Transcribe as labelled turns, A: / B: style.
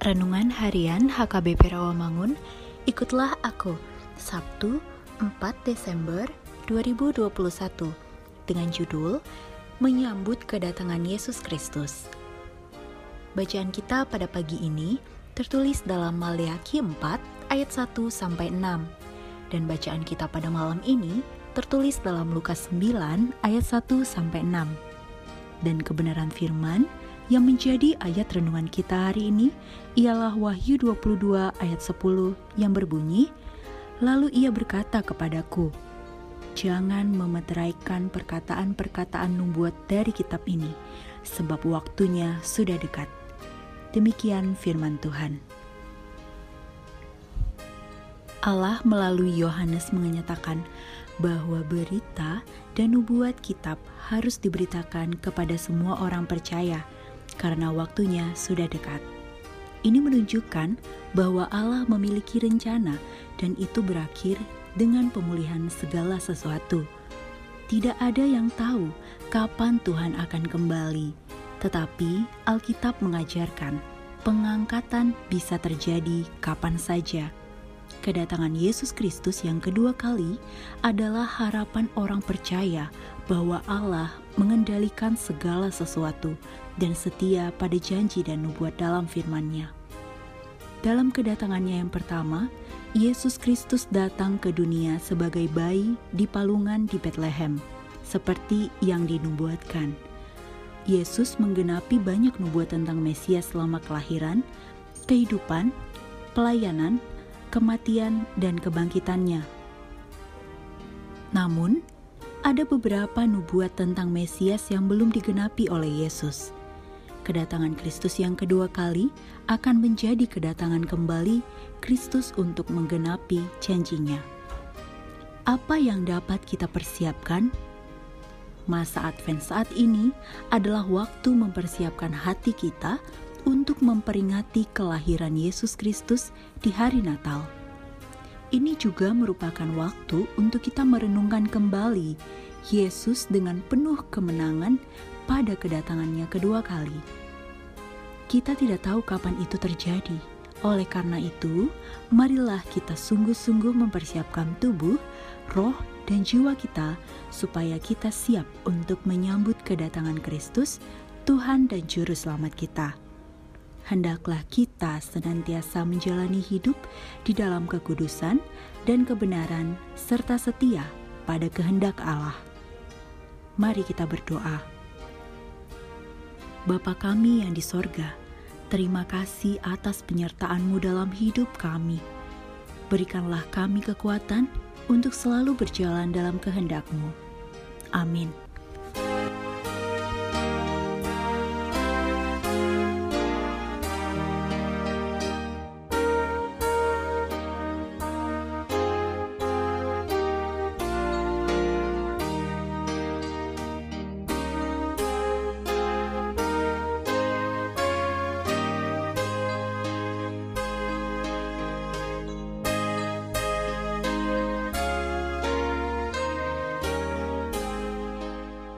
A: Renungan Harian HKBP Rawamangun, ikutlah aku, Sabtu 4 Desember 2021, dengan judul Menyambut Kedatangan Yesus Kristus. Bacaan kita pada pagi ini tertulis dalam Maleakhi 4 ayat 1 sampai 6 dan bacaan kita pada malam ini tertulis dalam Lukas 9 ayat 1 sampai 6. Dan kebenaran firman yang menjadi ayat renungan kita hari ini ialah Wahyu 22 ayat 10 yang berbunyi, Lalu ia berkata kepadaku, Jangan memeteraikan perkataan-perkataan nubuat dari kitab ini, sebab waktunya sudah dekat. Demikian firman Tuhan. Allah melalui Yohanes menyatakan bahwa berita dan nubuat kitab harus diberitakan kepada semua orang percaya – karena waktunya sudah dekat. Ini menunjukkan bahwa Allah memiliki rencana, dan itu berakhir dengan pemulihan segala sesuatu. Tidak ada yang tahu kapan Tuhan akan kembali, tetapi Alkitab mengajarkan pengangkatan bisa terjadi kapan saja. Kedatangan Yesus Kristus yang kedua kali adalah harapan orang percaya bahwa Allah mengendalikan segala sesuatu dan setia pada janji dan nubuat dalam firman-Nya. Dalam kedatangannya yang pertama, Yesus Kristus datang ke dunia sebagai bayi di palungan di Bethlehem, seperti yang dinubuatkan. Yesus menggenapi banyak nubuat tentang Mesias selama kelahiran, kehidupan, pelayanan, kematian, dan kebangkitannya. Namun, ada beberapa nubuat tentang Mesias yang belum digenapi oleh Yesus. Kedatangan Kristus yang kedua kali akan menjadi kedatangan kembali Kristus untuk menggenapi janjinya. Apa yang dapat kita persiapkan? Masa Advent saat ini adalah waktu mempersiapkan hati kita untuk memperingati kelahiran Yesus Kristus di hari Natal. Ini juga merupakan waktu untuk kita merenungkan kembali Yesus dengan penuh kemenangan pada kedatangannya kedua kali. Kita tidak tahu kapan itu terjadi. Oleh karena itu, marilah kita sungguh-sungguh mempersiapkan tubuh, roh, dan jiwa kita supaya kita siap untuk menyambut kedatangan Kristus, Tuhan dan Juru Selamat kita hendaklah kita senantiasa menjalani hidup di dalam kekudusan dan kebenaran serta setia pada kehendak Allah. Mari kita berdoa. Bapa kami yang di sorga, terima kasih atas penyertaan-Mu dalam hidup kami. Berikanlah kami kekuatan untuk selalu berjalan dalam kehendak-Mu. Amin.